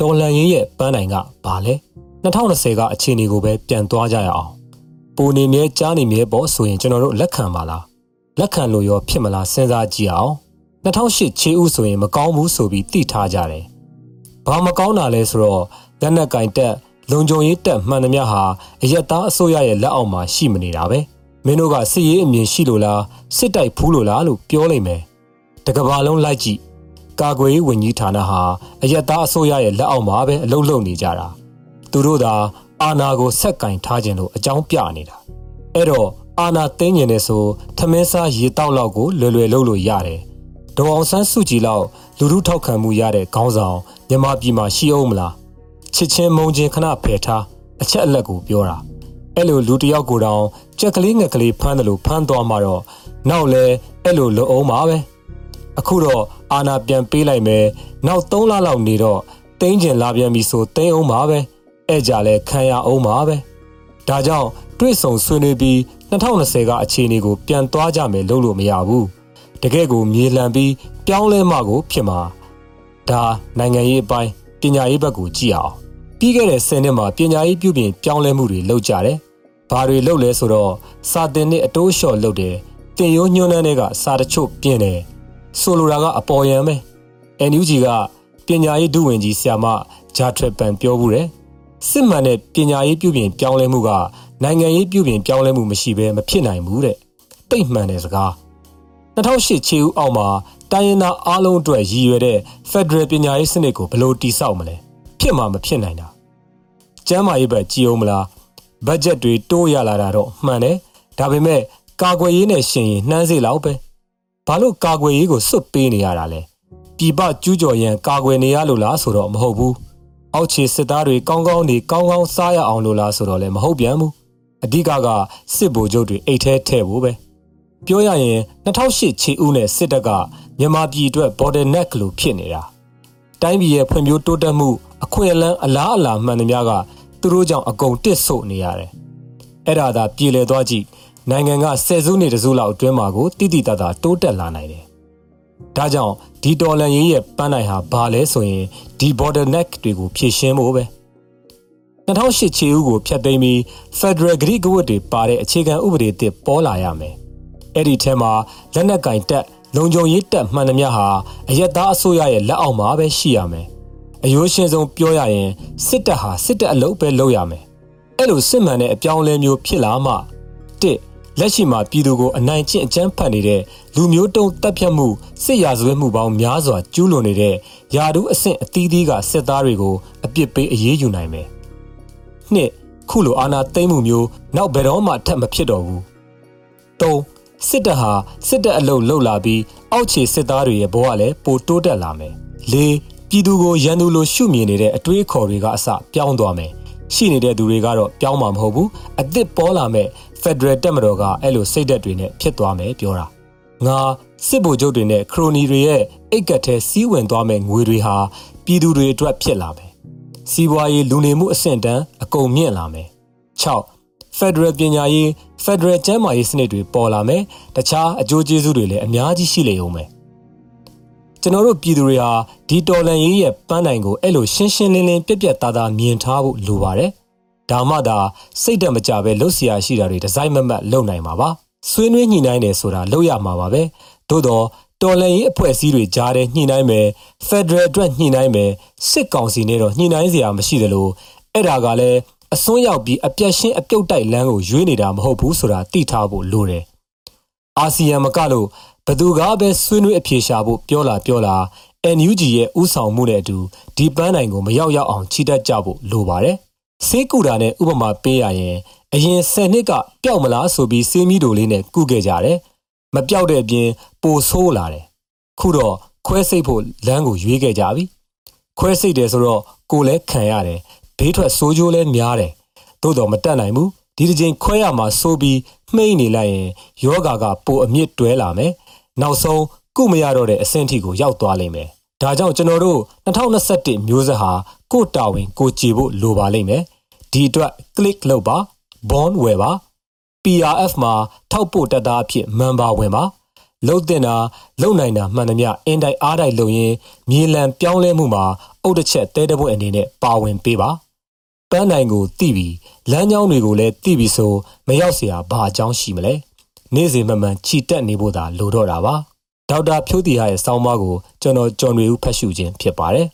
တော်လန်ရင်ရဲ့ပန်းနိုင်ကဘာလဲ2020ကအခြေအနေကိုပဲပြန်သွားကြရအောင်ပူနေမြဲကြားနေမြဲပေါ့ဆိုရင်ကျွန်တော်တို့လက်ခံပါလားလက်ခံလို့ရောဖြစ်မလားစဉ်းစားကြည့်အောင်2008ခြေဥဆိုရင်မကောင်းဘူးဆိုပြီးတိထားကြတယ်ဘာမကောင်းတာလဲဆိုတော့လက်နက်ကင်တက်လုံခြုံရေးတက်မှန်သမျှဟာအရက်သားအစိုးရရဲ့လက်အောက်မှာရှိမနေတာပဲ မင်းတို့ကစစ်ရေးအမြင်ရှိလို့လားစစ်တိုက်ဖူးလို့လားလို့ပြောလိုက်မယ်တကဘာလုံးလိုက်ကြည့်ကာကွယ်ရေးဝန်ကြီးဌာနဟာအရက်သားအစိုးရရဲ့လက်အောက်မှာပဲအလုပ်လုပ်နေကြတာသူတို့သာအာဏာကိုဆက်ကင်ထားခြင်းလို့အကြောင်းပြနေတာအဲ့တော့အာဏာသိမ်းကျင်နေဆိုထမင်းစားရေတောက်လောက်ကိုလွယ်လွယ်လုပ်လို့ရတယ်ဒေါအောင်ဆန်းစုကြည်လောက်လူထုထောက်ခံမှုရတဲ့ခေါင်းဆောင်မြန်မာပြည်မှာရှိအောင်မလားချစ်ချင်းမုန်းချင်းခဏဖယ်ထားအချက်အလက်ကိုပြောတာ အဲ့လိုလူတယောက်ကိုတောင်ကြက်ကလေးငက်ကလေးဖမ်းတယ်လို့ဖမ်းသွားမှတော့နောက်လဲအဲ့လိုလွအောင်ပါပဲအခုတော့အာနာပြန်ပေးလိုက်မယ်နောက်3လလောက်နေတော့တင်းကျင်လာပြန်ပြီဆိုတင်းအောင်ပါပဲအဲ့ကြလဲခံရအောင်ပါပဲဒါကြောင့်တွေ့ဆုံဆွေးနွေးပြီး2020ကအခြေအနေကိုပြန်သွားကြမယ်လို့လို့မရဘူးတကယ့်ကိုမြေလှန်ပြီးပြောင်းလဲမှကိုဖြစ်မှာဒါနိုင်ငံရေးအပိုင်းပညာရေးဘက်ကိုကြည့်အောင်ပြီးခဲ့တဲ့10နှစ်မှာပညာရေးပြုပြင်ပြောင်းလဲမှုတွေလုပ်ကြတယ် ဘာတွေလုပ်လဲဆိုတော့စာတင်နဲ့အတိုးလျှော့လုပ်တယ်တင်ရိုးညွှန်းနှန်းတွေကစာတချို့ပြင်တယ်ဆိုလိုတာကအပေါ်ယံပဲ NUG ကပညာရေးဒုဝန်ကြီးဆရာမဂျာထရက်ပန်ပြောဘူးတယ်စစ်မှန်တဲ့ပညာရေးပြုပြင်ပြောင်းလဲမှုကနိုင်ငံရေးပြုပြင်ပြောင်းလဲမှုမရှိဘဲမဖြစ်နိုင်ဘူးတဲ့တိတ်မှန်တဲ့စကား2008ခြေဦးအောက်မှာတိုင်းရင်းသားအားလုံးအတွက်ရည်ရွယ်တဲ့ Federal ပညာရေးစနစ်ကိုဘယ်လိုတည်ဆောက်မလဲဖြစ်မှာမဖြစ်နိုင်တာကျမ်းမာရေးဘက်ကြည်အောင်မလား ဘတ်ဂျက်တွေတိုးရလာတာတော့မှန်တယ်ဒါပေမဲ့ကာကွယ်ရေးနဲ့ရှင်ရင်နှမ်းစေလောက်ပဲဘာလို့ကာကွယ်ရေးကိုစွတ်ပေးနေရတာလဲပြည်ပကျူးကျော်ရန်ကာကွယ်နေရလို့လားဆိုတော့မဟုတ်ဘူးအောက်ခြေစစ်သားတွေကောင်းကောင်းနေကောင်းကောင်းစားရအောင်လို့လားဆိုတော့လည်းမဟုတ်ပြန်ဘူးအဓိကကစစ်ဗိုလ်ချုပ်တွေအိတ်ထဲထည့်ဖို့ပဲပြောရရင်2008ခြေဦးနဲ့စစ်တပ်ကမြန်မာပြည်အတွက် border neck လို့ဖြစ်နေတာတိုင်းပြည်ရဲ့ဖွံ့ဖြိုးတိုးတက်မှုအခွင့်အလမ်းအလားအလာမှန်သမျှက သူတို့ကြောင့်အကုန်တစ်ဆို့နေရတယ်အဲ့ဒါသာပြည်လဲသွားကြည့်နိုင်ငံကဆယ်စုနှစ်တစုလောက်အတွင်းမှာကိုတိတိတတ်တာတိုးတက်လာနိုင်တယ်ဒါကြောင့်ဒီတော်လန်ရေးရဲ့ပန်းနိုင်ဟာဘာလဲဆိုရင်ဒီ border neck တွေကိုဖြည့်ရှင်းဖို့ပဲ2008ခြေဦးကိုဖျက်သိမ်းပြီး Federal ဂရိကဝတ်တွေပါတဲ့အခြေခံဥပဒေအသစ်ပေါ်လာရမယ်အဲ့ဒီထဲမှာလက်နက်ကင်တက်လုံခြုံရေးတက်မှန်သမျှဟာအယက်သားအစိုးရရဲ့လက်အောက်မှာပဲရှိရမယ် အယိုးရှင်းဆုံးပြောရရင်စစ်တပ်ဟာစစ်တပ်အလုပ်ပဲလုပ်ရမယ်အဲ့လိုစစ်မှန်တဲ့အပြောင်းလဲမျိုးဖြစ်လာမှတစ်လက်ရှိမှာပြည်သူကိုအနိုင်ကျင့်အကြမ်းဖက်နေတဲ့လူမျိုးတုံးတပ်ဖြတ်မှုစစ်ရာဇဝတ်မှုပေါင်းများစွာကျူးလွန်နေတဲ့ယာဒူးအဆင့်အသီးသီးကစစ်သားတွေကိုအပြစ်ပေးအရေးယူနိုင်မယ်။နှစ်ခုလိုအာဏာသိမ်းမှုမျိုးနောက်ဘယ်တော့မှထပ်မဖြစ်တော့ဘူး။သုံးစစ်တပ်ဟာစစ်တပ်အလုပ်လုပ်လာပြီးအောက်ခြေစစ်သားတွေရဲ့ဘဝလည်းပိုတိုးတက်လာမယ်။လေး ပြည်သူကိုရန်သူလိုရှုမြင်နေတဲ့အတွေးအခေါ်တွေကအစပြောင်းသွားမယ်။ရှိနေတဲ့သူတွေကတော့ပြောင်းမှာမဟုတ်ဘူး။အစ်စ်ပေါ်လာမဲ့ဖက်ဒရယ်တက်မတော်ကအဲ့လိုစိတ်သက်တွေနဲ့ဖြစ်သွားမယ်ပြောတာငါစစ်ဗိုလ်ချုပ်တွေနဲ့ခရိုနီတွေရဲ့အိတ်ကတ်ထဲစီးဝင်သွားမဲ့ငွေတွေဟာပြည်သူတွေအတွက်ဖြစ်လာမယ်စီးပွားရေးလူနေမှုအဆင့်တန်းအကုန်မြင့်လာမယ်6ဖက်ဒရယ်ပညာရေးဖက်ဒရယ်ကျန်းမာရေးစနစ်တွေပေါ်လာမယ်တခြားအကျိုးကျေးဇူးတွေလည်းအများကြီးရှိလေဦးမယ် ကျွန်တော်တို့ပြည်သူတွေဟာဒီတော်လန်ရေးရဲ့ပန်းတိုင်ကိုအဲ့လိုရှင်းရှင်းလင်းလင်းပြက်ပြက်သားသားမြင်ထားဖို့လိုပါတယ်ဒါမှသာစိတ်တက်မကြပဲလှုပ်ရှားရှိတာတွေဒီဇိုင်းမမတ်လုပ်နိုင်မှာပါဆွေးနွေးညှိနှိုင်းတယ်ဆိုတာလုပ်ရမှာပါပဲသို့တော့တော်လှန်ရေးအဖွဲ့အစည်းတွေကြားတဲ့ညှိနှိုင်းမယ်ဖက်ဒရယ်အတွက်ညှိနှိုင်းမယ်စစ်ကောင်စီနဲ့တော့ညှိနှိုင်းစရာမရှိသလိုအဲ့ဒါကလည်းအစွန်းရောက်ပြီးအပြက်ရှင်းအပြုတ်တိုက်လမ်းကိုရွေးနေတာမဟုတ်ဘူးဆိုတာသိထားဖို့လိုတယ်အာဆီယံမကလို့ ဘသူကပဲဆွေးနွေးအပြေရှာဖို့ပြောလာပြောလာ NUG ရဲ့ဥဆောင်မှုနဲ့အတူဒီပန်းနိုင်ကိုမရောက်ရောက်အောင်ချီတက်ကြဖို့လိုပါတယ်ဆေးကူတာနဲ့ဥပမာပေးရရင်အရင်10နှစ်ကပျောက်မလားဆိုပြီးဆေးမီးတို့လေးနဲ့ကုခဲ့ကြတယ်မပျောက်တဲ့အပြင်ပိုဆိုးလာတယ်ခုတော့ခွဲစိတ်ဖို့လမ်းကိုရွေးခဲ့ကြပြီခွဲစိတ်တယ်ဆိုတော့ကိုလည်းခံရတယ်ဘေးထွက်ဆိုးကျိုးလည်းများတယ်သို့တော်မတက်နိုင်ဘူးဒီတစ်ချိန်ခွဲရမှာဆိုးပြီးမှိတ်နေလိုက်ရင်ယောဂါကပိုအမြင့်တွဲလာမယ် နောက်ဆုံးကုမရတော့တဲ့အဆင့်ထိကိုရောက်သွားလိမ့်မယ်ဒါကြောင့်ကျွန်တော်တို့2021မျိုးဆက်ဟာကိုတာဝန်ကိုကြည်ဖို့လိုပါလိမ့်မယ်ဒီအတွက် click လုပ်ပါ bond ဝယ်ပါ PRF မှာထောက်ပို့တပ်သားအဖြစ်မန်ပါဝင်ပါလှုပ်တင်တာလုံနိုင်တာမှန်သမျှအင်တိုက်အားတိုက်လုပ်ရင်းမြေလံပြောင်းလဲမှုမှာအုတ်တစ်ချက်တဲတပွင့်အနေနဲ့ပါဝင်ပေးပါပန်းနိုင်ကိုတိပြီးလမ်းကြောင်းတွေကိုလည်းတိပြီးဆိုမရောက်เสียဘာအကြောင်းရှိမလဲ နေ့စဉ်မှန်မှန်ခြိတက်နေဖို့သာလိုတော့တာပါဒေါက်တာဖြိုးတီဟာရဲ့စောင်းမကိုကျွန်တော်ကျော်နေဦးဖတ်ရှုခြင်းဖြစ်ပါတယ်